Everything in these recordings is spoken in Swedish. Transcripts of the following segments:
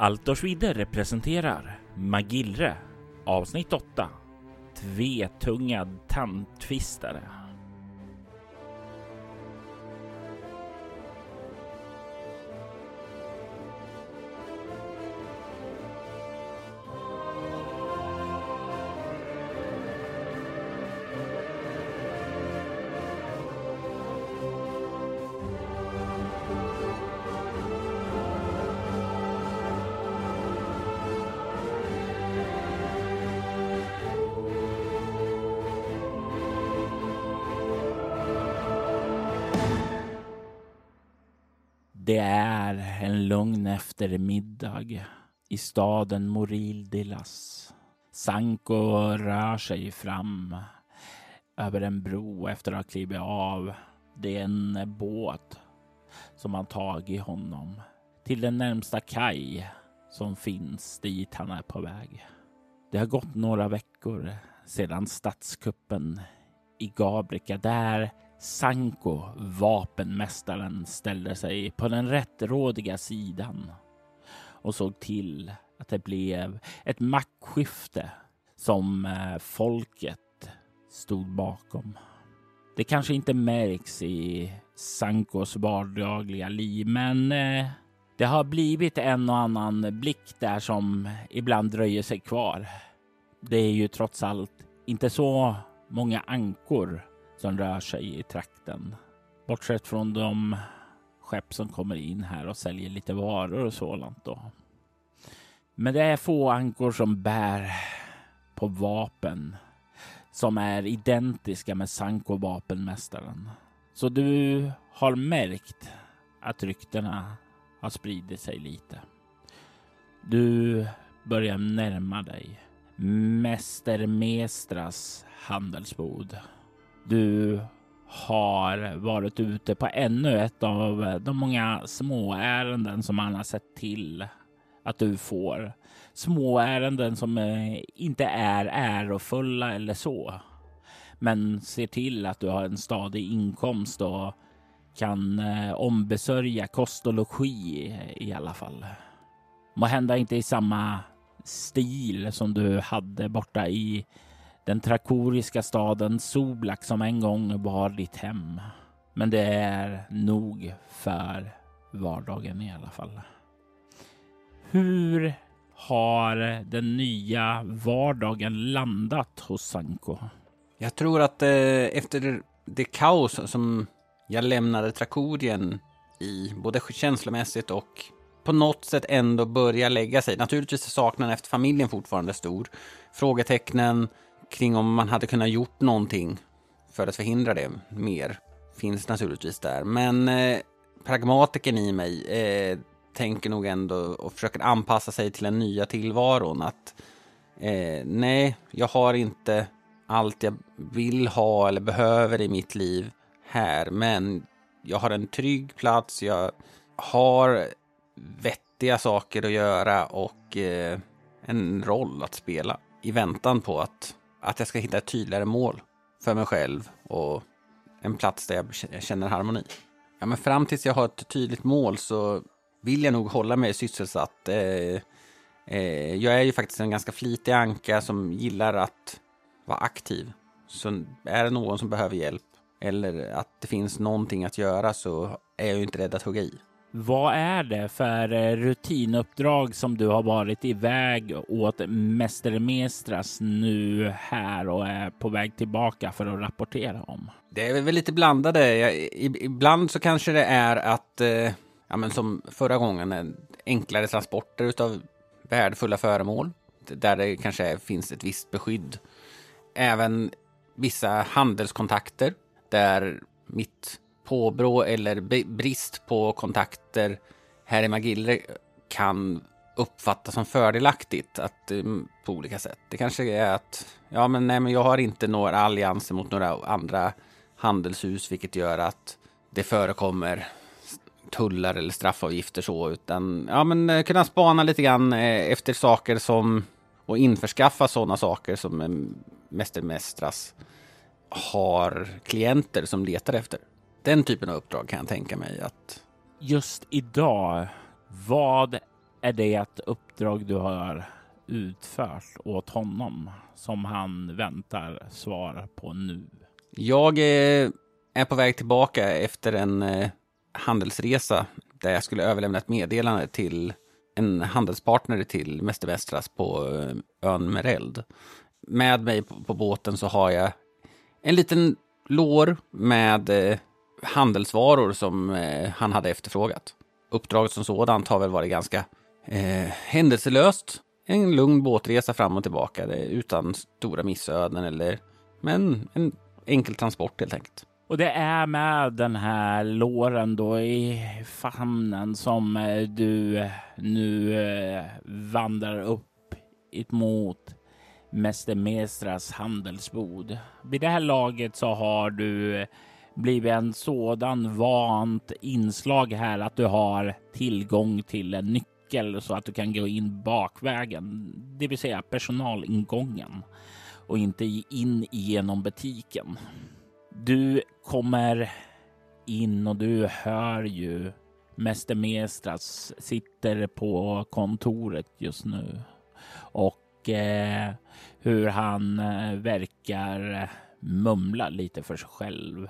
Altorsvidder representerar Magillre avsnitt 8 Tvetungad tandtvistare. Eftermiddag i staden Morildilas. Sanko rör sig fram över en bro efter att ha klivit av. Det är en båt som har tagit honom till den närmsta kaj som finns dit han är på väg. Det har gått några veckor sedan statskuppen i Gabrika där Sanko, vapenmästaren, ställde sig på den rättrådiga sidan och såg till att det blev ett maktskifte som eh, folket stod bakom. Det kanske inte märks i Sankos vardagliga liv, men eh, det har blivit en och annan blick där som ibland dröjer sig kvar. Det är ju trots allt inte så många ankor som rör sig i trakten. Bortsett från de skepp som kommer in här och säljer lite varor och sådant då. Men det är få ankor som bär på vapen som är identiska med Sanko vapenmästaren. Så du har märkt att ryktena har spridit sig lite. Du börjar närma dig Mäster Mestras handelsbod. Du har varit ute på ännu ett av de många små ärenden som han har sett till att du får. Små ärenden som eh, inte är ärofulla eller så, men ser till att du har en stadig inkomst och kan eh, ombesörja kost och logi i alla fall. Må hända inte i samma stil som du hade borta i den trakoriska staden Soblak som en gång var ditt hem. Men det är nog för vardagen i alla fall. Hur har den nya vardagen landat hos Sanko? Jag tror att eh, efter det kaos som jag lämnade Trakorien i, både känslomässigt och på något sätt ändå börja lägga sig. Naturligtvis är saknaden efter familjen fortfarande stor. Frågetecknen kring om man hade kunnat gjort någonting för att förhindra det mer finns naturligtvis där. Men eh, pragmatiken i mig eh, tänker nog ändå och försöker anpassa sig till den nya tillvaron. Att eh, nej, jag har inte allt jag vill ha eller behöver i mitt liv här. Men jag har en trygg plats, jag har vettiga saker att göra och eh, en roll att spela i väntan på att, att jag ska hitta ett tydligare mål för mig själv och en plats där jag känner harmoni. Ja, men fram tills jag har ett tydligt mål så vill jag nog hålla mig sysselsatt. Eh, eh, jag är ju faktiskt en ganska flitig anka som gillar att vara aktiv. Så är det någon som behöver hjälp eller att det finns någonting att göra så är jag ju inte rädd att hugga i. Vad är det för eh, rutinuppdrag som du har varit iväg åt Mäster Mestras nu här och är på väg tillbaka för att rapportera om? Det är väl lite blandade. Jag, ibland så kanske det är att, eh, ja men som förra gången, enklare transporter utav värdefulla föremål. Där det kanske finns ett visst beskydd. Även vissa handelskontakter där mitt påbrå eller brist på kontakter här i Magille kan uppfattas som fördelaktigt att, mm, på olika sätt. Det kanske är att ja, men, nej, men jag har inte några allianser mot några andra handelshus, vilket gör att det förekommer tullar eller straffavgifter så, utan ja, men eh, kunna spana lite grann eh, efter saker som och införskaffa sådana saker som eh, Mäster Mästras har klienter som letar efter. Den typen av uppdrag kan jag tänka mig att... Just idag, vad är det ett uppdrag du har utfört åt honom som han väntar svar på nu? Jag är på väg tillbaka efter en eh, handelsresa där jag skulle överlämna ett meddelande till en handelspartner till Mäster Västras på eh, ön Mereld. Med mig på, på båten så har jag en liten lår med eh, handelsvaror som eh, han hade efterfrågat. Uppdraget som sådant har väl varit ganska eh, händelselöst. En lugn båtresa fram och tillbaka utan stora missöden eller men en enkel transport helt enkelt. Och det är med den här låren då i famnen som eh, du eh, nu eh, vandrar upp mot Mäster Mestras handelsbod. Vid det här laget så har du eh, blivit en sådan vant inslag här att du har tillgång till en nyckel så att du kan gå in bakvägen, det vill säga personalingången och inte in genom butiken. Du kommer in och du hör ju Mäster Mestras sitter på kontoret just nu och eh, hur han eh, verkar mumla lite för sig själv.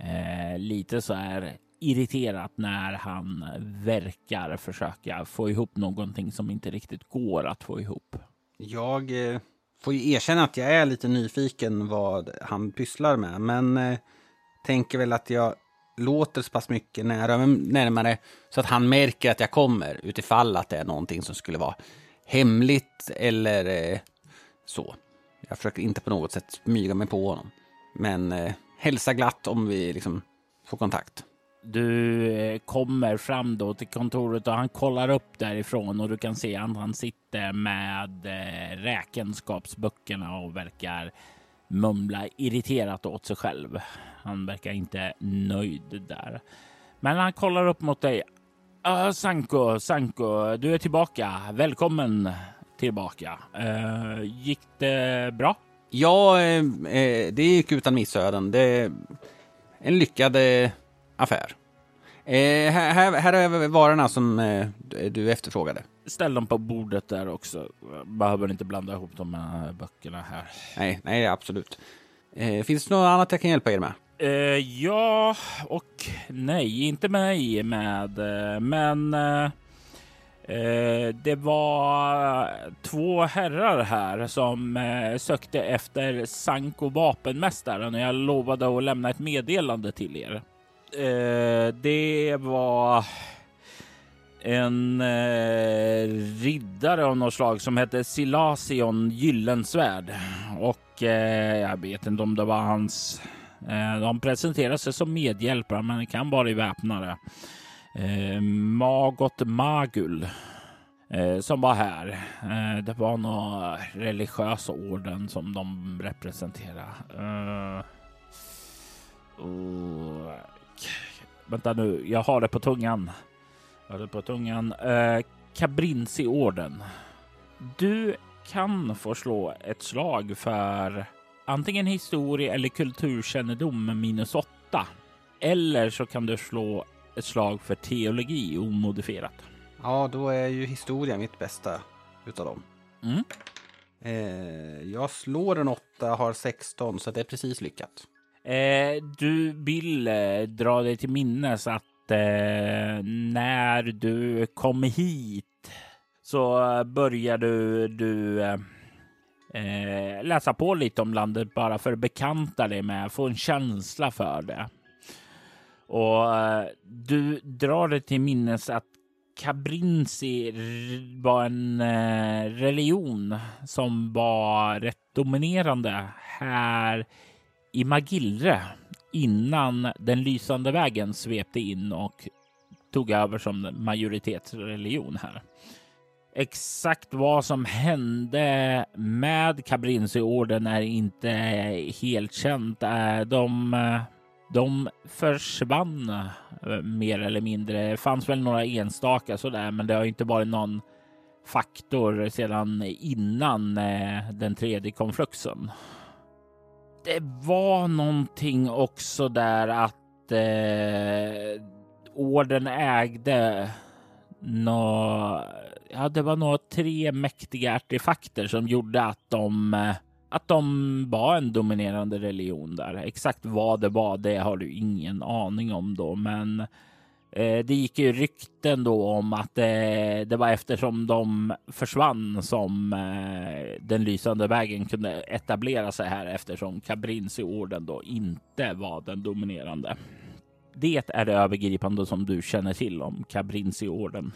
Eh, lite så här irriterat när han verkar försöka få ihop någonting som inte riktigt går att få ihop. Jag eh, får ju erkänna att jag är lite nyfiken vad han pysslar med, men eh, tänker väl att jag låter så pass mycket nära, närmare så att han märker att jag kommer utifall att det är någonting som skulle vara hemligt eller eh, så. Jag försöker inte på något sätt smyga mig på honom. Men eh, hälsa glatt om vi liksom får kontakt. Du eh, kommer fram då till kontoret och han kollar upp därifrån och du kan se att han sitter med eh, räkenskapsböckerna och verkar mumla irriterat åt sig själv. Han verkar inte nöjd där. Men han kollar upp mot dig. Uh, Sanko, Sanko, du är tillbaka. Välkommen tillbaka. Uh, gick det bra? Ja, eh, eh, det gick utan missöden. Det är en lyckad eh, affär. Eh, här, här är varorna som eh, du efterfrågade. Ställ dem på bordet där också. Behöver inte blanda ihop de med böckerna här. Nej, nej, absolut. Eh, finns det något annat jag kan hjälpa er med? Eh, ja och nej, inte mig med, eh, men eh, det var två herrar här som eh, sökte efter Sanko vapenmästaren och jag lovade att lämna ett meddelande till er. Eh, det var en eh, riddare av något slag som hette Silasion Gyllensvärd och eh, jag vet inte om det var hans. Eh, de presenterade sig som medhjälpare, men det kan vara i väpnare eh, Magot Magul eh, som var här. Eh, det var några religiösa orden som de representerar. Eh, oh, vänta nu, jag har det på tungan. Jag har det på tungan. Eh, Cabrinci-orden. Du kan få slå ett slag för antingen historia eller kulturkännedom minus åtta. Eller så kan du slå ett slag för teologi omodifierat. Ja, då är ju historia mitt bästa utav dem. Mm. Eh, jag slår en åtta, har 16, så det är precis lyckat. Eh, du vill eh, dra dig till minnes att eh, när du kom hit så började du, du eh, eh, läsa på lite om landet bara för att bekanta dig med, få en känsla för det. Och eh, du drar dig till minnes att Cabrinci var en eh, religion som var rätt dominerande här i Magillre innan den lysande vägen svepte in och tog över som majoritetsreligion här. Exakt vad som hände med Cabrinci-orden är inte helt känt. Eh, de de försvann eh, mer eller mindre. Det fanns väl några enstaka sådär, men det har inte varit någon faktor sedan innan eh, den tredje konfluxen. Det var någonting också där att eh, orden ägde nå, ja, det var nog tre mäktiga artefakter som gjorde att de eh, att de var en dominerande religion där. Exakt vad det var, det har du ingen aning om då, men eh, det gick ju rykten då om att eh, det var eftersom de försvann som eh, den lysande vägen kunde etablera sig här eftersom Cabrinci-orden då inte var den dominerande. Det är det övergripande som du känner till om Cabrinci-orden.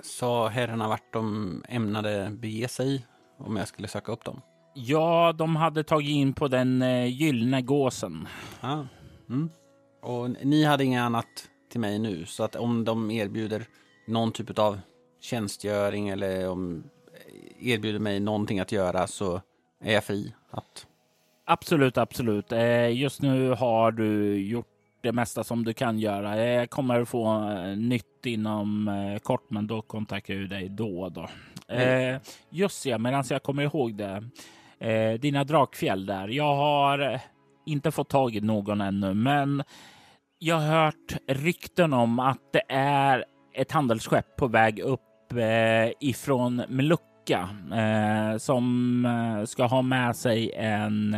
Sa herrarna vart de ämnade bege sig om jag skulle söka upp dem? Ja, de hade tagit in på den eh, gyllene gåsen. Ah. Mm. Och ni hade inget annat till mig nu, så att om de erbjuder någon typ av tjänstgöring eller om erbjuder mig någonting att göra så är jag fri att... Absolut, absolut. Eh, just nu har du gjort det mesta som du kan göra. Jag kommer få eh, nytt inom eh, kort, men då kontaktar jag dig då då. Mm. Just ja, medan jag kommer ihåg det. Eh, dina drakfjäll där. Jag har eh, inte fått tag i någon ännu, men jag har hört rykten om att det är ett handelsskepp på väg upp eh, ifrån Melucka som ska ha med sig en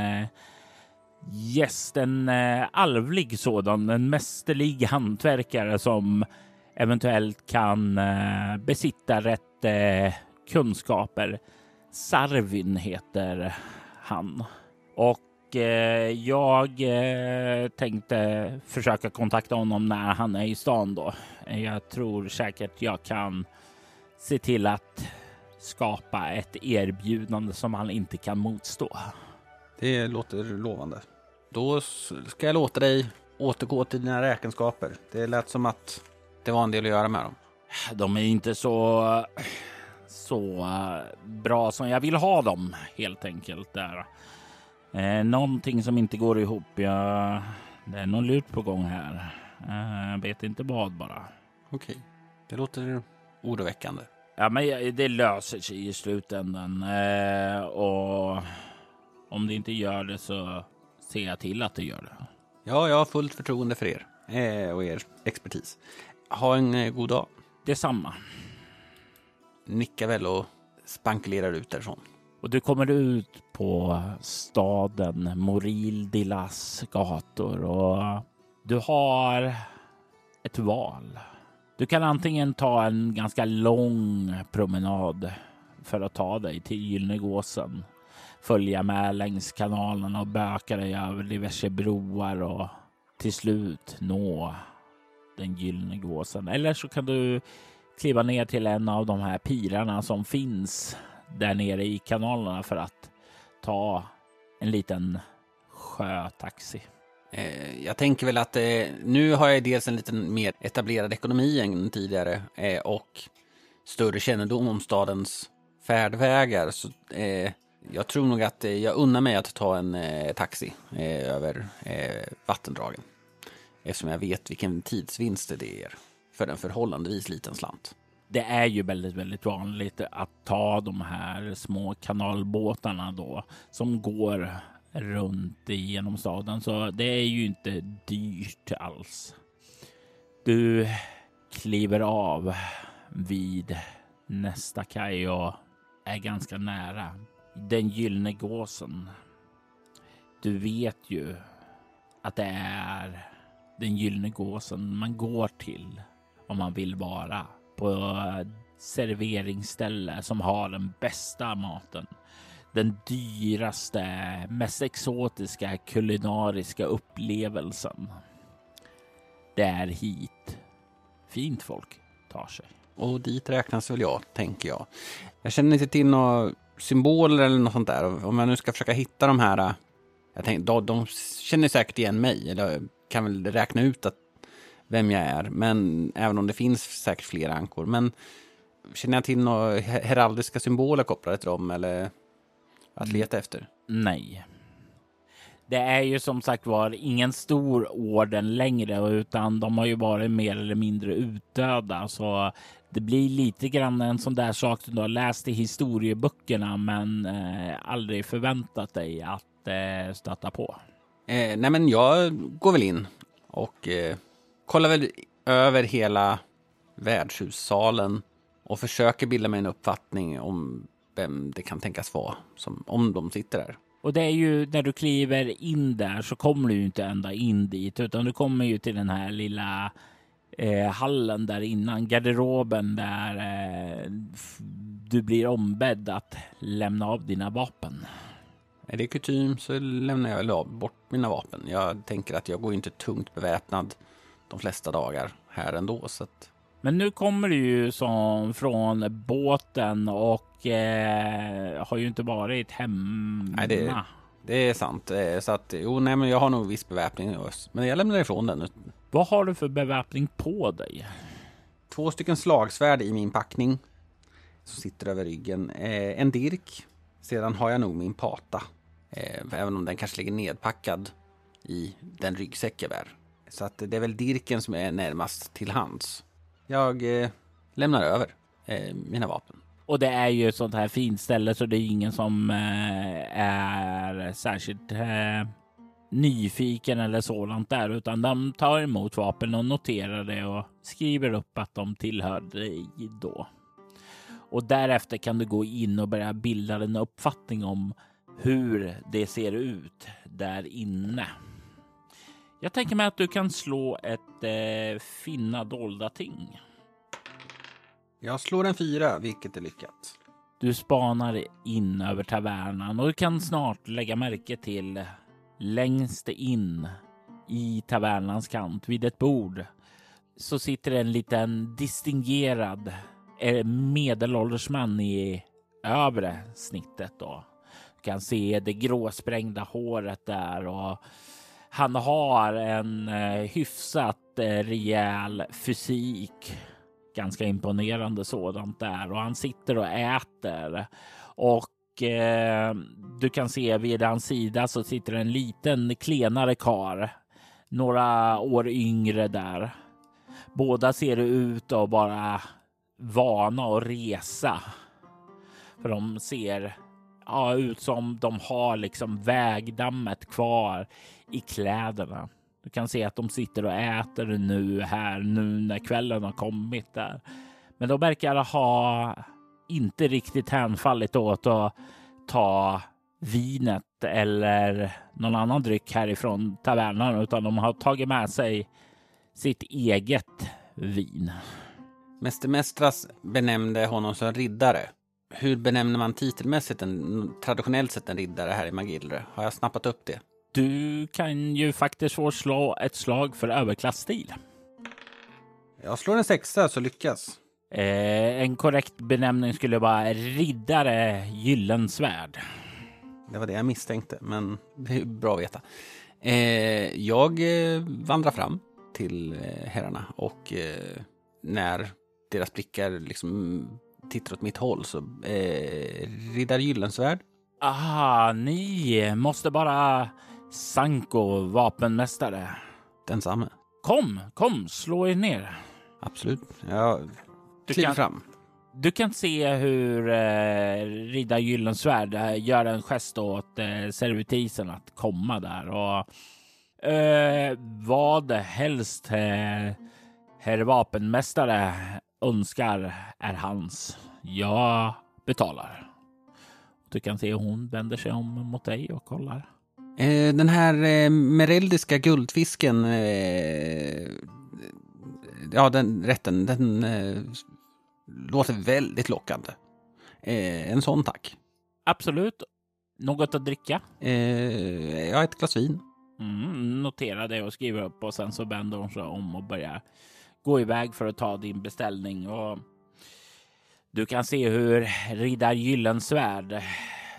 gäst, en eh, alvlig sådan, en mästerlig hantverkare som eventuellt kan eh, besitta rätt eh, kunskaper. Sarvin heter han. Och eh, jag eh, tänkte försöka kontakta honom när han är i stan då. Jag tror säkert jag kan se till att skapa ett erbjudande som han inte kan motstå. Det låter lovande. Då ska jag låta dig återgå till dina räkenskaper. Det lät som att det var en del att göra med dem. De är inte så, så eh, bra som jag vill ha dem helt enkelt. Där. Eh, någonting som inte går ihop. Jag, det är någon lut på gång här. Eh, jag vet inte vad bara. Okej, det låter oroväckande. Ja, men det löser sig i slutändan. Eh, och om det inte gör det så ser jag till att det gör det. Ja, jag har fullt förtroende för er och er expertis. Ha en god dag. Detsamma. Nickar väl och spankulerar ut därifrån. Och du kommer ut på staden Moril Dilas gator och du har ett val. Du kan antingen ta en ganska lång promenad för att ta dig till Gylnegåsen följa med längs kanalen och böka dig över diverse broar och till slut nå den gyllene gåsen. Eller så kan du kliva ner till en av de här pirarna som finns där nere i kanalerna för att ta en liten sjötaxi. Eh, jag tänker väl att eh, nu har jag dels en lite mer etablerad ekonomi än tidigare eh, och större kännedom om stadens färdvägar. Så jag tror nog att jag unnar mig att ta en taxi över vattendragen. Eftersom jag vet vilken tidsvinst det ger för en förhållandevis liten slant. Det är ju väldigt, väldigt vanligt att ta de här små kanalbåtarna då som går runt genom staden. Så det är ju inte dyrt alls. Du kliver av vid nästa kaj och är ganska nära den gyllene gåsen. Du vet ju att det är den gyllene gåsen man går till om man vill vara på serveringsställe som har den bästa maten. Den dyraste, mest exotiska kulinariska upplevelsen. Det är hit fint folk tar sig. Och dit räknas väl jag, tänker jag. Jag känner inte till några symboler eller något sånt där. Om jag nu ska försöka hitta de här, jag tänkte, de, de känner säkert igen mig, eller kan väl räkna ut att vem jag är, men även om det finns säkert fler ankor. Men känner jag till några heraldiska symboler kopplade till dem eller att mm. leta efter? Nej. Det är ju som sagt var ingen stor orden längre utan de har ju varit mer eller mindre utdöda. Så det blir lite grann en sån där sak som du har läst i historieböckerna men eh, aldrig förväntat dig att eh, stöta på. Eh, nej men jag går väl in och eh, kollar väl över hela värdshussalen och försöker bilda mig en uppfattning om vem det kan tänkas vara, som, om de sitter där. Och det är ju när du kliver in där så kommer du ju inte ända in dit utan du kommer ju till den här lilla eh, hallen där innan, garderoben där eh, du blir ombedd att lämna av dina vapen. Är det kutym så lämnar jag bort mina vapen. Jag tänker att jag går inte tungt beväpnad de flesta dagar här ändå. Så att... Men nu kommer du ju som från båten och eh, har ju inte varit hemma. Nej, det, det är sant. Eh, så att, jo, nej, men jag har nog viss beväpning. Men jag lämnar ifrån den. Vad har du för beväpning på dig? Två stycken slagsvärd i min packning. Som sitter över ryggen. Eh, en dirk. Sedan har jag nog min pata. Eh, även om den kanske ligger nedpackad i den ryggsäck jag bär. Så att det är väl dirken som är närmast till hands. Jag eh, lämnar över eh, mina vapen. Och det är ju ett sånt här fint ställe så det är ingen som eh, är särskilt eh, nyfiken eller sådant där utan de tar emot vapen och noterar det och skriver upp att de tillhör dig då. Och därefter kan du gå in och börja bilda en uppfattning om hur det ser ut där inne. Jag tänker mig att du kan slå ett eh, finna dolda ting. Jag slår en fyra, vilket är lyckat. Du spanar in över tavernan och du kan snart lägga märke till längst in i tavernans kant vid ett bord så sitter en liten distingerad eh, medelålders man i övre snittet. Då. Du kan se det gråsprängda håret där och han har en eh, hyfsat eh, rejäl fysik. Ganska imponerande sådant där och han sitter och äter och eh, du kan se vid hans sida så sitter en liten klenare kar. Några år yngre där. Båda ser ut att bara vana att resa. För de ser ja, ut som de har liksom vägdammet kvar i kläderna. Du kan se att de sitter och äter nu här nu när kvällen har kommit där. Men de verkar ha inte riktigt hänfallit åt att ta vinet eller någon annan dryck härifrån tavernan utan de har tagit med sig sitt eget vin. Mäster Mestras benämnde honom som riddare. Hur benämner man titelmässigt en, traditionellt sett en riddare här i Magillre? Har jag snappat upp det? Du kan ju faktiskt få slå ett slag för överklassstil. Jag slår en sexa så lyckas. Eh, en korrekt benämning skulle vara riddare Gyllensvärd. Det var det jag misstänkte, men det är bra att veta. Eh, jag eh, vandrar fram till eh, herrarna och eh, när deras blickar liksom tittar åt mitt håll så eh, riddare Gyllensvärd. Aha, ni måste bara Sanko, vapenmästare. Densamme. Kom, kom, slå er ner. Absolut. Jag Du kliver kan- fram. Du kan se hur eh, riddare Gyllensvärd eh, gör en gest åt eh, servitrisen att komma där och eh, vad helst eh, herr vapenmästare önskar är hans. Jag betalar. Du kan se hon vänder sig om mot dig och kollar. Eh, den här eh, mereldiska guldfisken, eh, ja den rätten, den låter väldigt lockande. En sån tack. Absolut. Något att dricka? Ja, ett glas vin. Mm, notera det och skriva upp och sen så vänder hon sig om och börjar gå iväg för att ta din beställning. Och du kan se hur riddar Gyllensvärd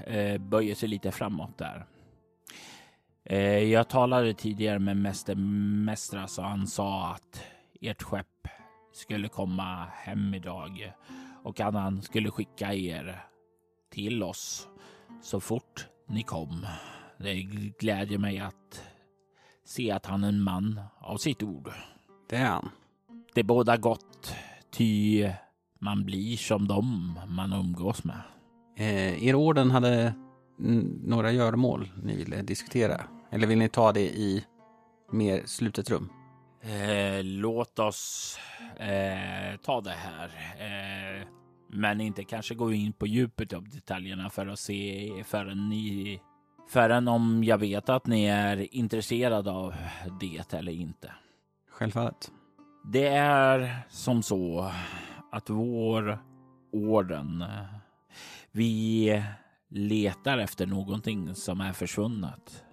eh, böjer sig lite framåt där. Eh, jag talade tidigare med Mäster Mästras och han sa att ert skepp skulle komma hem idag och att han skulle skicka er till oss så fort ni kom. Det glädjer mig att se att han är en man av sitt ord. Det är han. Det båda gott, ty man blir som dem man umgås med. Eh, er orden hade några göromål ni ville diskutera. Eller vill ni ta det i mer slutet rum? Eh, låt oss eh, ta det här. Eh, men inte kanske gå in på djupet av detaljerna för att se förrän ni förrän om jag vet att ni är intresserade av det eller inte. Självfallet. Det är som så att vår orden, vi letar efter någonting som är försvunnet.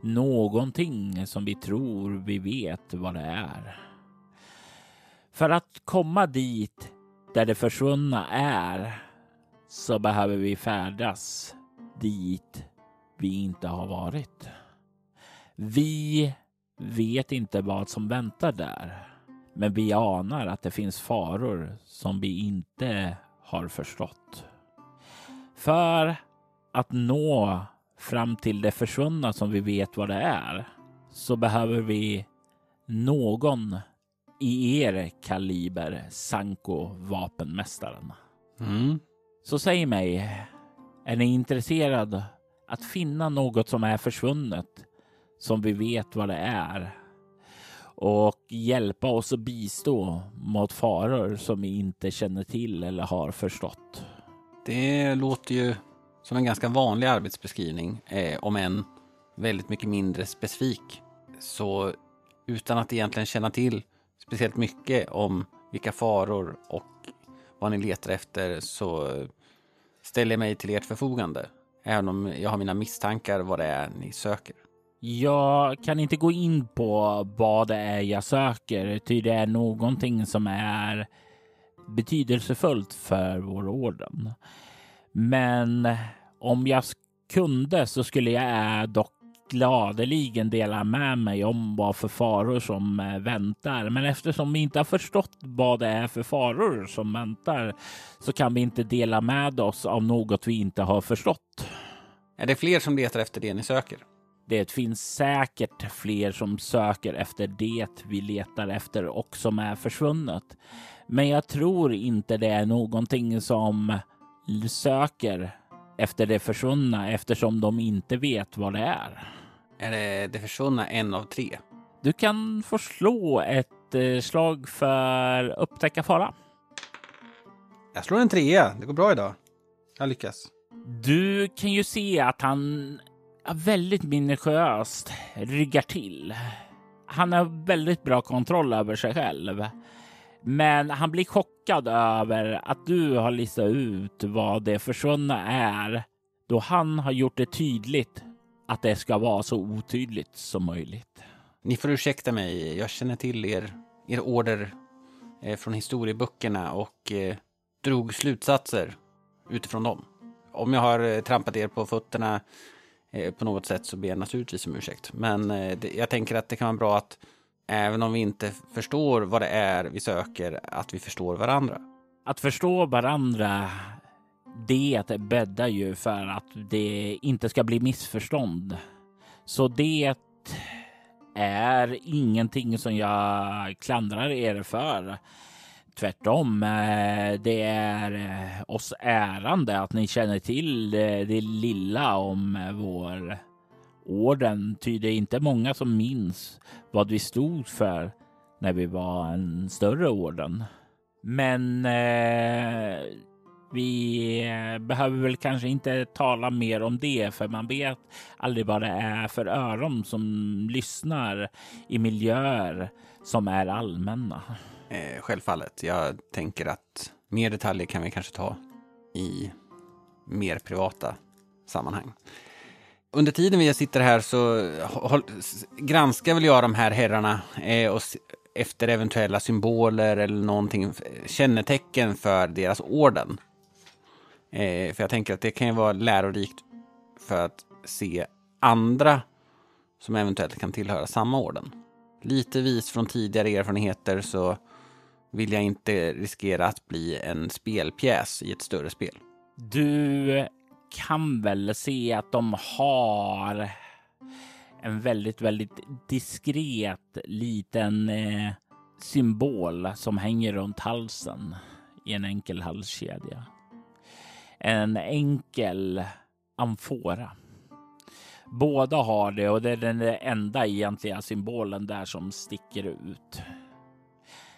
Någonting som vi tror vi vet vad det är. För att komma dit där det försvunna är så behöver vi färdas dit vi inte har varit. Vi vet inte vad som väntar där, men vi anar att det finns faror som vi inte har förstått. För att nå fram till det försvunna som vi vet vad det är så behöver vi någon i er kaliber, Sanko vapenmästaren. Mm. Så säg mig, är ni intresserade att finna något som är försvunnet som vi vet vad det är och hjälpa oss att bistå mot faror som vi inte känner till eller har förstått? Det låter ju som en ganska vanlig arbetsbeskrivning, eh, om än väldigt mycket mindre specifik. Så utan att egentligen känna till speciellt mycket om vilka faror och vad ni letar efter så ställer jag mig till ert förfogande. Även om jag har mina misstankar vad det är ni söker. Jag kan inte gå in på vad det är jag söker, ty det är någonting som är betydelsefullt för vår orden. Men om jag kunde så skulle jag dock gladeligen dela med mig om vad för faror som eh, väntar. Men eftersom vi inte har förstått vad det är för faror som väntar så kan vi inte dela med oss av något vi inte har förstått. Är det fler som letar efter det ni söker? Det finns säkert fler som söker efter det vi letar efter och som är försvunnet. Men jag tror inte det är någonting som söker efter det försvunna eftersom de inte vet vad det är. Är det det försvunna en av tre? Du kan få slå ett eh, slag för upptäcka fara. Jag slår en trea. Det går bra idag. Jag lyckas. Du kan ju se att han väldigt minutiöst ryggar till. Han har väldigt bra kontroll över sig själv. Men han blir chockad över att du har listat ut vad det försvunna är då han har gjort det tydligt att det ska vara så otydligt som möjligt. Ni får ursäkta mig. Jag känner till er, er order eh, från historieböckerna och eh, drog slutsatser utifrån dem. Om jag har eh, trampat er på fötterna eh, på något sätt så ber jag naturligtvis om ursäkt. Men eh, det, jag tänker att det kan vara bra att även om vi inte förstår vad det är vi söker, att vi förstår varandra. Att förstå varandra, det bäddar ju för att det inte ska bli missförstånd. Så det är ingenting som jag klandrar er för. Tvärtom, eh, det är eh, oss ärande att ni känner till eh, det lilla om vår orden. Ty det är inte många som minns vad vi stod för när vi var en större orden. Men eh, vi eh, behöver väl kanske inte tala mer om det, för man vet aldrig vad det är för öron som lyssnar i miljöer som är allmänna. Eh, självfallet. Jag tänker att mer detaljer kan vi kanske ta i mer privata sammanhang. Under tiden vi sitter här så håll, granskar väl jag de här herrarna eh, och efter eventuella symboler eller någonting, kännetecken för deras orden. Eh, för jag tänker att det kan ju vara lärorikt för att se andra som eventuellt kan tillhöra samma orden. Lite vis från tidigare erfarenheter så vill jag inte riskera att bli en spelpjäs i ett större spel. Du eh, kan väl se att de har en väldigt, väldigt diskret liten eh, symbol som hänger runt halsen i en enkel halskedja. En enkel amfora. Båda har det och det är den enda egentliga symbolen där som sticker ut.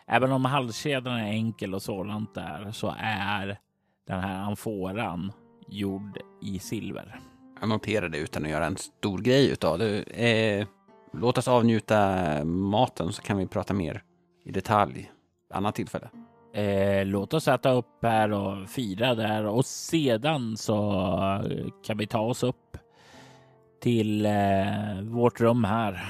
Även om halskedjan är enkel och sådant där så är den här amforan gjord i silver. Jag noterar det utan att göra en stor grej utav det. Eh, låt oss avnjuta maten så kan vi prata mer i detalj annat tillfälle. Eh, låt oss äta upp här och fira där och sedan så kan vi ta oss upp till eh, vårt rum här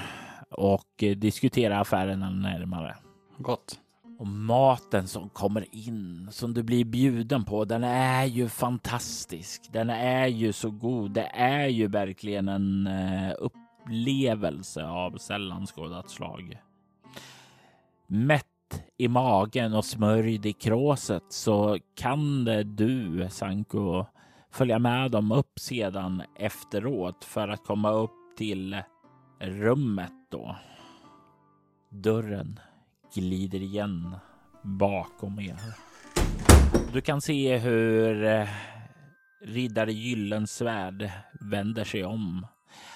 och diskutera affärerna närmare. Gott. Och maten som kommer in, som du blir bjuden på, den är ju fantastisk. Den är ju så god. Det är ju verkligen en eh, upplevelse av sällan skådat slag. Mätt i magen och smörjd i kråset så kan det du, Sanko, följa med dem upp sedan efteråt för att komma upp till rummet då. Dörren glider igen bakom er. Du kan se hur eh, riddare Gyllensvärd vänder sig om.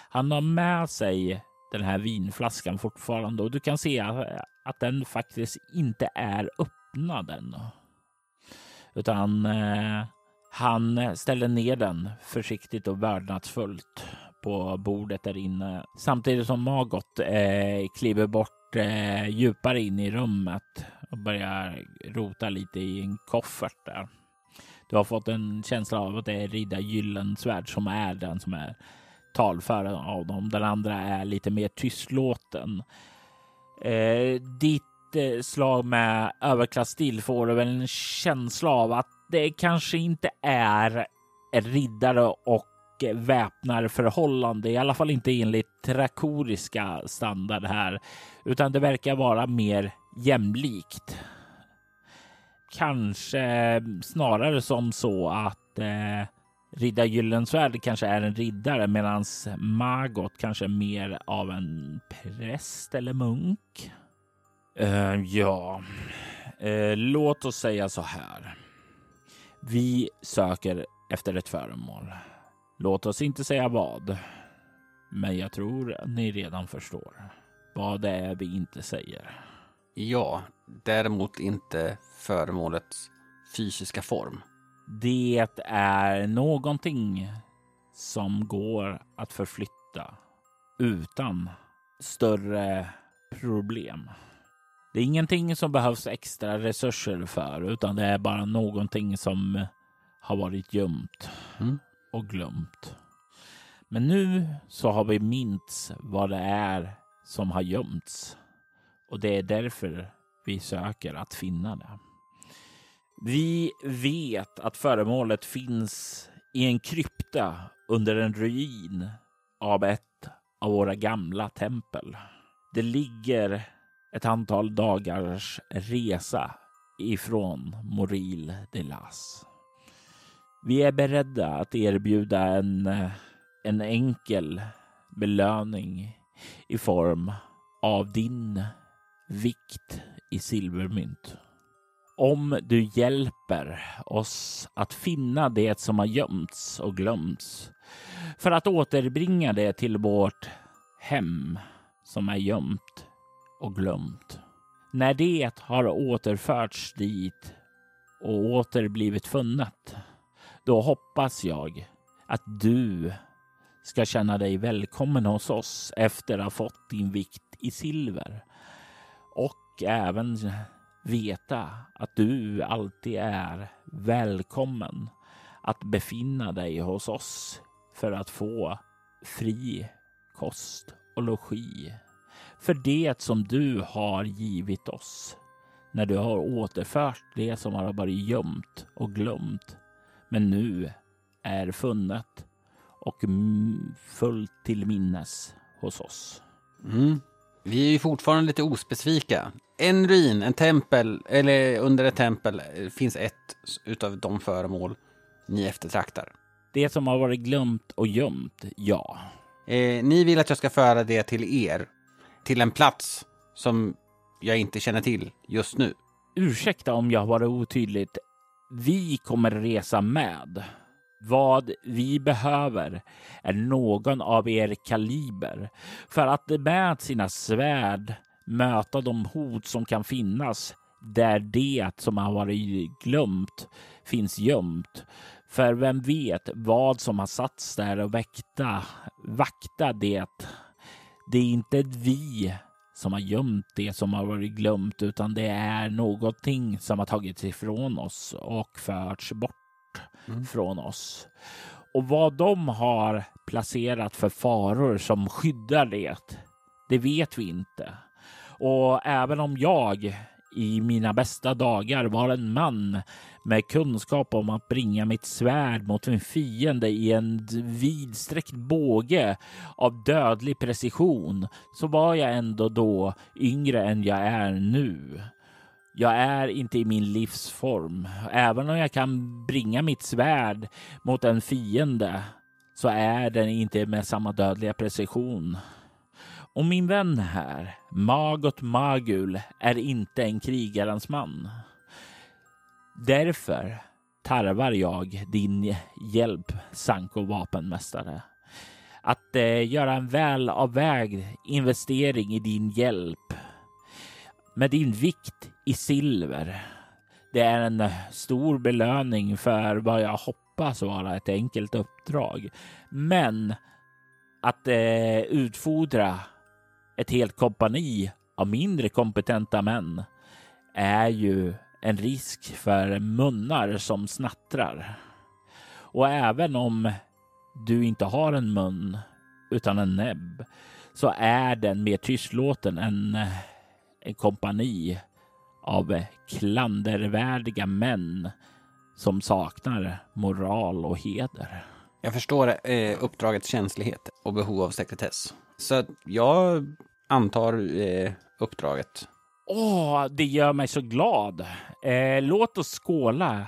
Han har med sig den här vinflaskan fortfarande och du kan se att den faktiskt inte är öppnad ännu. Utan eh, han ställer ner den försiktigt och vördnadsfullt på bordet där inne samtidigt som Magot eh, kliver bort eh, djupare in i rummet och börjar rota lite i en koffert där. Du har fått en känsla av att det är Ridda Gyllensvärd som är den som är talföraren av dem. Den andra är lite mer tystlåten. Eh, ditt eh, slag med överklassstil får du väl en känsla av att det kanske inte är riddare och väpnarförhållande, i alla fall inte enligt trakoriska standard här, utan det verkar vara mer jämlikt. Kanske snarare som så att eh, Riddar Gyllensvärd kanske är en riddare medan Magot kanske är mer av en präst eller munk. Uh, ja, uh, låt oss säga så här. Vi söker efter ett föremål. Låt oss inte säga vad, men jag tror ni redan förstår vad det är vi inte säger. Ja, däremot inte föremålets fysiska form. Det är någonting som går att förflytta utan större problem. Det är ingenting som behövs extra resurser för, utan det är bara någonting som har varit gömt. Mm och glömt. Men nu så har vi mints vad det är som har gömts och det är därför vi söker att finna det. Vi vet att föremålet finns i en krypta under en ruin av ett av våra gamla tempel. Det ligger ett antal dagars resa ifrån Moril de Las. Vi är beredda att erbjuda en, eh, en enkel belöning i form av din vikt i silvermynt. Om du hjälper oss att finna det som har gömts och glömts för att återbringa det till vårt hem som är gömt och glömt. När det har återförts dit och åter blivit funnet då hoppas jag att du ska känna dig välkommen hos oss efter att ha fått din vikt i silver. Och även veta att du alltid är välkommen att befinna dig hos oss för att få fri kost och logi för det som du har givit oss när du har återfört det som har varit gömt och glömt men nu är funnet och fullt till minnes hos oss. Mm. Vi är ju fortfarande lite ospecifika. En ruin, en tempel, eller under ett tempel finns ett utav de föremål ni eftertraktar. Det som har varit glömt och gömt, ja. Eh, ni vill att jag ska föra det till er, till en plats som jag inte känner till just nu. Ursäkta om jag har varit otydligt vi kommer resa med. Vad vi behöver är någon av er kaliber för att med sina svärd möta de hot som kan finnas där det som har varit glömt finns gömt. För vem vet vad som har satts där och väkta, vakta det. Det är inte vi som har gömt det som har varit glömt, utan det är någonting som har tagits ifrån oss och förts bort mm. från oss. Och vad de har placerat för faror som skyddar det, det vet vi inte. Och även om jag i mina bästa dagar var en man med kunskap om att bringa mitt svärd mot min fiende i en vidsträckt båge av dödlig precision så var jag ändå då yngre än jag är nu. Jag är inte i min livsform. Även om jag kan bringa mitt svärd mot en fiende så är den inte med samma dödliga precision. Och min vän här, Magot Magul, är inte en krigarens man. Därför tarvar jag din hjälp, Sanko vapenmästare. Att eh, göra en välavvägd investering i din hjälp med din vikt i silver. Det är en eh, stor belöning för vad jag hoppas vara ett enkelt uppdrag. Men att eh, utfodra ett helt kompani av mindre kompetenta män är ju en risk för munnar som snattrar. Och även om du inte har en mun utan en näbb så är den mer tystlåten än eh, en kompani av klandervärdiga män som saknar moral och heder. Jag förstår eh, uppdragets känslighet och behov av sekretess. Så jag antar eh, uppdraget. Åh, det gör mig så glad. Eh, låt oss skåla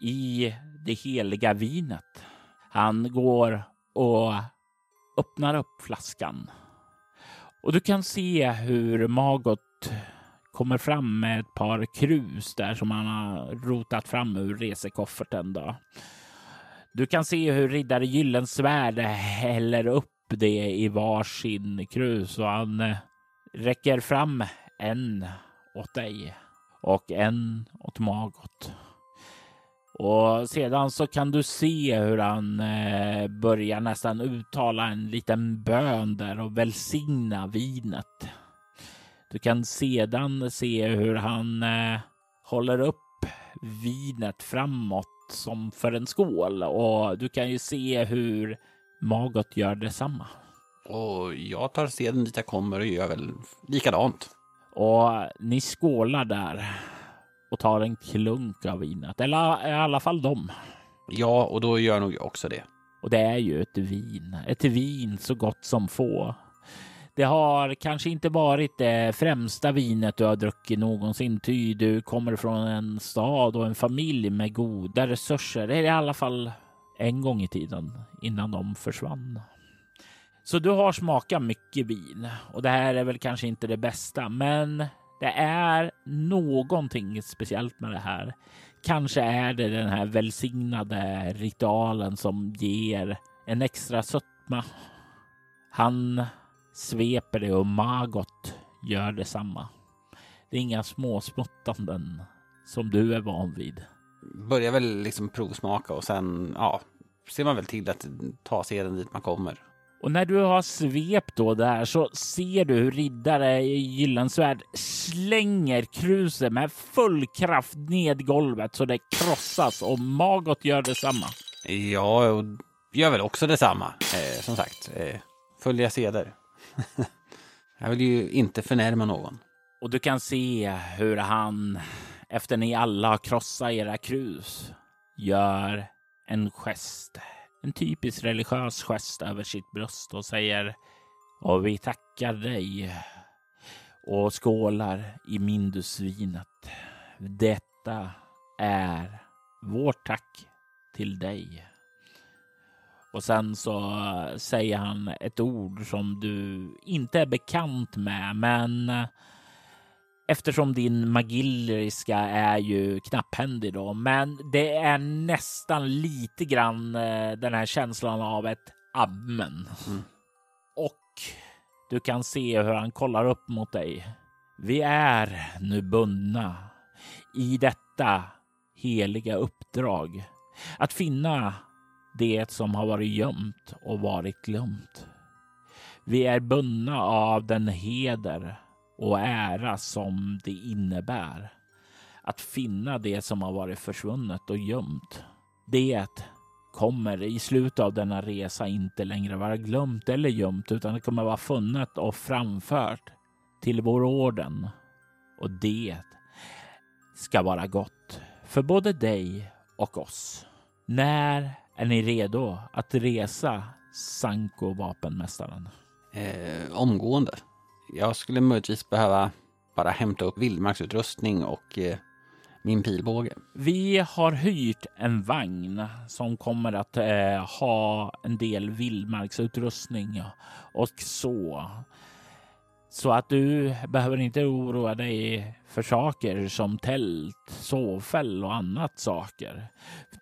i det heliga vinet. Han går och öppnar upp flaskan. Och du kan se hur Magot kommer fram med ett par krus där som han har rotat fram ur resekofferten. Då. Du kan se hur riddare Gyllensvärd häller upp det i varsin krus och han eh, räcker fram en åt dig och en åt Magot. Och sedan så kan du se hur han eh, börjar nästan uttala en liten bön där och välsigna vinet. Du kan sedan se hur han eh, håller upp vinet framåt som för en skål och du kan ju se hur Magot gör detsamma. Och jag tar seden dit jag kommer och gör väl likadant. Och ni skålar där och tar en klunk av vinet. Eller i alla fall de. Ja, och då gör jag nog också det. Och det är ju ett vin. Ett vin så gott som få. Det har kanske inte varit det främsta vinet du har druckit någonsin, ty du kommer från en stad och en familj med goda resurser. Det är i alla fall en gång i tiden innan de försvann. Så du har smakat mycket vin och det här är väl kanske inte det bästa, men det är någonting speciellt med det här. Kanske är det den här välsignade ritualen som ger en extra sötma. Han sveper det och Magot gör detsamma. Det är inga småsmuttanden som du är van vid. Börjar väl liksom provsmaka och sen ja, ser man väl till att ta seden dit man kommer. Och när du har svept då där så ser du hur riddare i Gyllensvärd slänger kruset med full kraft ned golvet så det krossas och Magot gör detsamma. Ja, och gör väl också detsamma. Eh, som sagt, eh, följa seder. Jag vill ju inte förnärma någon. Och du kan se hur han, efter ni alla har krossat era krus, gör en gest en typisk religiös gest över sitt bröst och säger och vi tackar dig och skålar i Mindusvinet. Detta är vårt tack till dig. Och sen så säger han ett ord som du inte är bekant med, men eftersom din magillriska är ju knapphändig då, men det är nästan lite grann eh, den här känslan av ett amen. Mm. Och du kan se hur han kollar upp mot dig. Vi är nu bundna i detta heliga uppdrag att finna det som har varit gömt och varit glömt. Vi är bundna av den heder och ära som det innebär att finna det som har varit försvunnet och gömt. Det kommer i slutet av denna resa inte längre vara glömt eller gömt utan det kommer vara funnet och framfört till vår orden. Och det ska vara gott för både dig och oss. När är ni redo att resa Sanko vapenmästaren? Eh, omgående. Jag skulle möjligtvis behöva bara hämta upp vildmarksutrustning och eh, min pilbåge. Vi har hyrt en vagn som kommer att eh, ha en del vildmarksutrustning och så. Så att du behöver inte oroa dig för saker som tält, sovfäll och annat saker.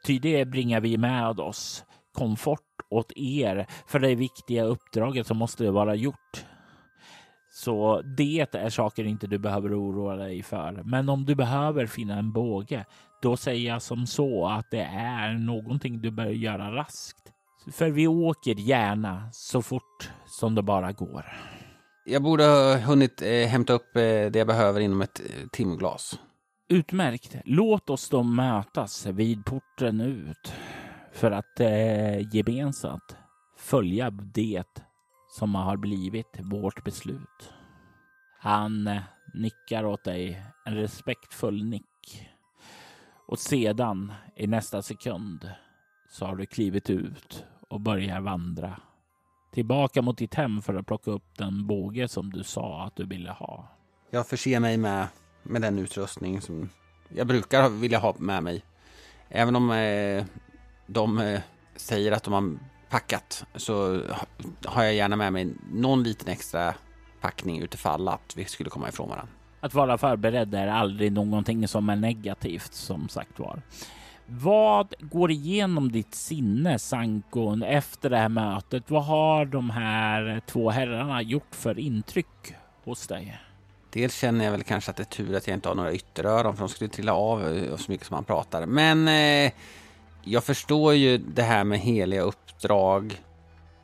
Ty det bringar vi med oss. Komfort åt er för det viktiga uppdraget som måste vara gjort. Så det är saker inte du behöver oroa dig för. Men om du behöver finna en båge, då säger jag som så att det är någonting du bör göra raskt. För vi åker gärna så fort som det bara går. Jag borde ha hunnit eh, hämta upp eh, det jag behöver inom ett eh, timglas. Utmärkt. Låt oss då mötas vid porten ut för att eh, gemensamt följa det som har blivit vårt beslut. Han eh, nickar åt dig en respektfull nick. Och sedan i nästa sekund så har du klivit ut och börjar vandra tillbaka mot ditt hem för att plocka upp den båge som du sa att du ville ha. Jag förser mig med, med den utrustning som jag brukar vilja ha med mig. Även om eh, de eh, säger att de har packat så har jag gärna med mig någon liten extra packning utifall att vi skulle komma ifrån varandra. Att vara förberedd är aldrig någonting som är negativt som sagt var. Vad går igenom ditt sinne, Sankon, efter det här mötet? Vad har de här två herrarna gjort för intryck hos dig? Dels känner jag väl kanske att det är tur att jag inte har några ytteröron för de skulle trilla av eh, så mycket som man pratar. Men eh, jag förstår ju det här med heliga uppdrag.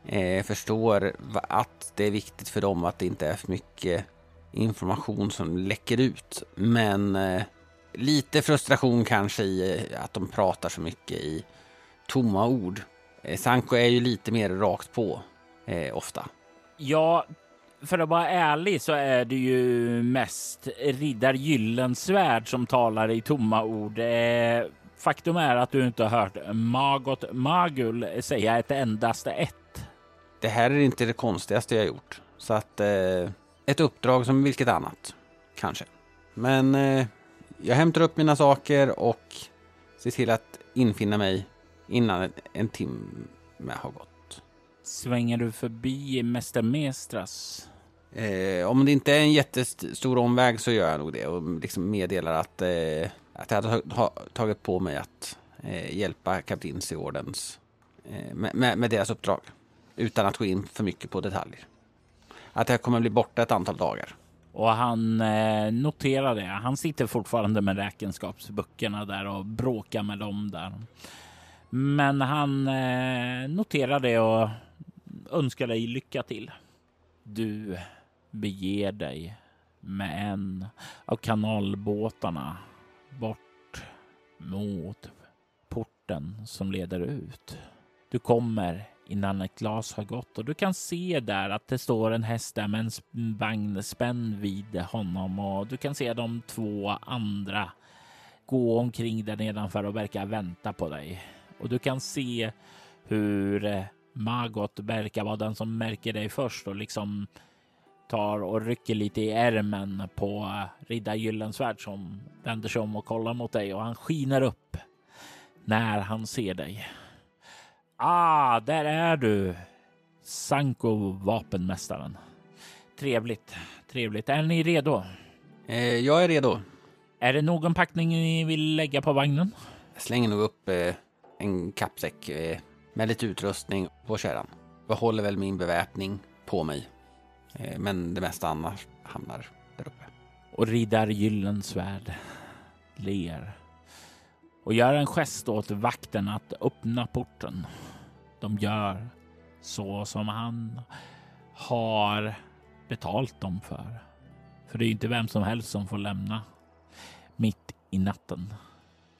Eh, förstår att det är viktigt för dem att det inte är för mycket information som läcker ut. Men eh, lite frustration kanske i att de pratar så mycket i tomma ord. Eh, Sanko är ju lite mer rakt på eh, ofta. Ja, för att vara ärlig så är det ju mest riddar Gyllensvärd som talar i tomma ord. Eh, faktum är att du inte har hört Magot Magul säga ett endaste ett. Det här är inte det konstigaste jag gjort. Så att eh, ett uppdrag som vilket annat, kanske. Men eh, jag hämtar upp mina saker och ser till att infinna mig innan en timme har gått. Svänger du förbi Mäster Mestras? Eh, om det inte är en jättestor omväg så gör jag nog det och liksom meddelar att, eh, att jag har tagit på mig att eh, hjälpa Kaptinsiordens eh, med, med, med, deras uppdrag. Utan att gå in för mycket på detaljer. Att jag kommer bli borta ett antal dagar. Och han eh, noterar det. Han sitter fortfarande med räkenskapsböckerna där och bråkar med dem där. Men han eh, noterar det och önskar dig lycka till. Du beger dig med en av kanalbåtarna bort mot porten som leder ut. Du kommer innan ett glas har gått och du kan se där att det står en häst där med en vagn spänd vid honom och du kan se de två andra gå omkring där nedanför och verkar vänta på dig. Och du kan se hur eh, Magot verkar vara den som märker dig först och liksom tar och rycker lite i ärmen på eh, riddar Gyllensvärd som vänder sig om och kollar mot dig och han skiner upp när han ser dig. Ah, där är du! Sanko, vapenmästaren. Trevligt, trevligt. Är ni redo? Eh, jag är redo. Är det någon packning ni vill lägga på vagnen? Jag slänger nog upp eh, en kappsäck eh, med lite utrustning på kärran. Behåller väl min beväpning på mig. Eh, men det mesta annars hamnar där uppe. Och riddar Gyllensvärd ler och gör en gest åt vakten att öppna porten. De gör så som han har betalt dem för. För det är ju inte vem som helst som får lämna mitt i natten.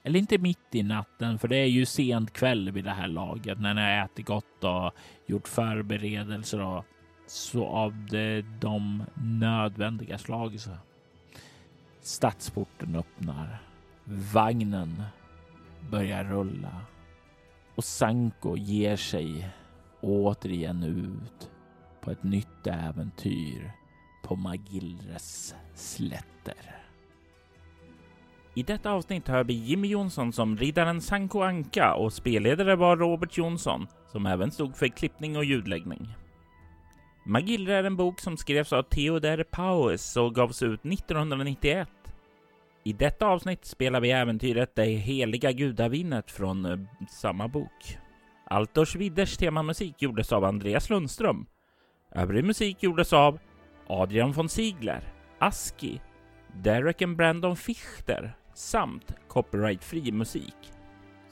Eller inte mitt i natten, för det är ju sent kväll vid det här laget när ni har ätit gott och gjort förberedelser och så av det, de nödvändiga slag. Så. Stadsporten öppnar. Vagnen börjar rulla och Sanko ger sig återigen ut på ett nytt äventyr på Magillres slätter. I detta avsnitt hör vi Jimmy Jonsson som riddaren Sanko Anka och spelledare var Robert Jonsson som även stod för klippning och ljudläggning. Magillre är en bok som skrevs av Theodor Paues och gavs ut 1991. I detta avsnitt spelar vi äventyret Det heliga gudavinnet från eh, samma bok. Altors Widders temamusik gjordes av Andreas Lundström. Övrig musik gjordes av Adrian von Ziegler, Aski, Derek and Brandon Fichter samt copyrightfri musik.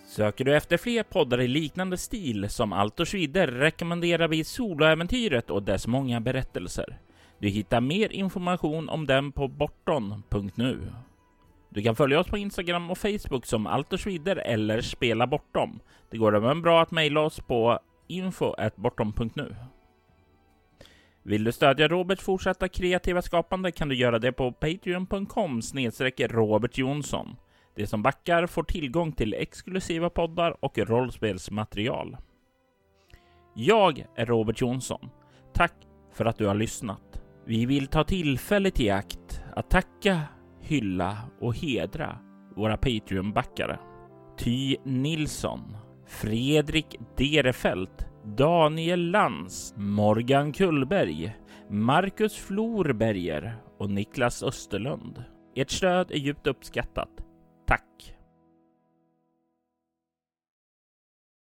Söker du efter fler poddar i liknande stil som Altors Vidder rekommenderar vi Soloäventyret och dess många berättelser. Du hittar mer information om den på borton.nu. Du kan följa oss på Instagram och Facebook som Altersvider eller Spela Bortom. Det går även bra att mejla oss på info.bortom.nu. Vill du stödja Roberts fortsatta kreativa skapande kan du göra det på patreon.com snedstreck Robert Jonsson. De som backar får tillgång till exklusiva poddar och rollspelsmaterial. Jag är Robert Jonsson. Tack för att du har lyssnat. Vi vill ta tillfället i akt att tacka, hylla och hedra våra Patreon-backare. Ty Nilsson, Fredrik Derefelt, Daniel Lantz, Morgan Kullberg, Marcus Florberger och Niklas Österlund. Ert stöd är djupt uppskattat. Tack!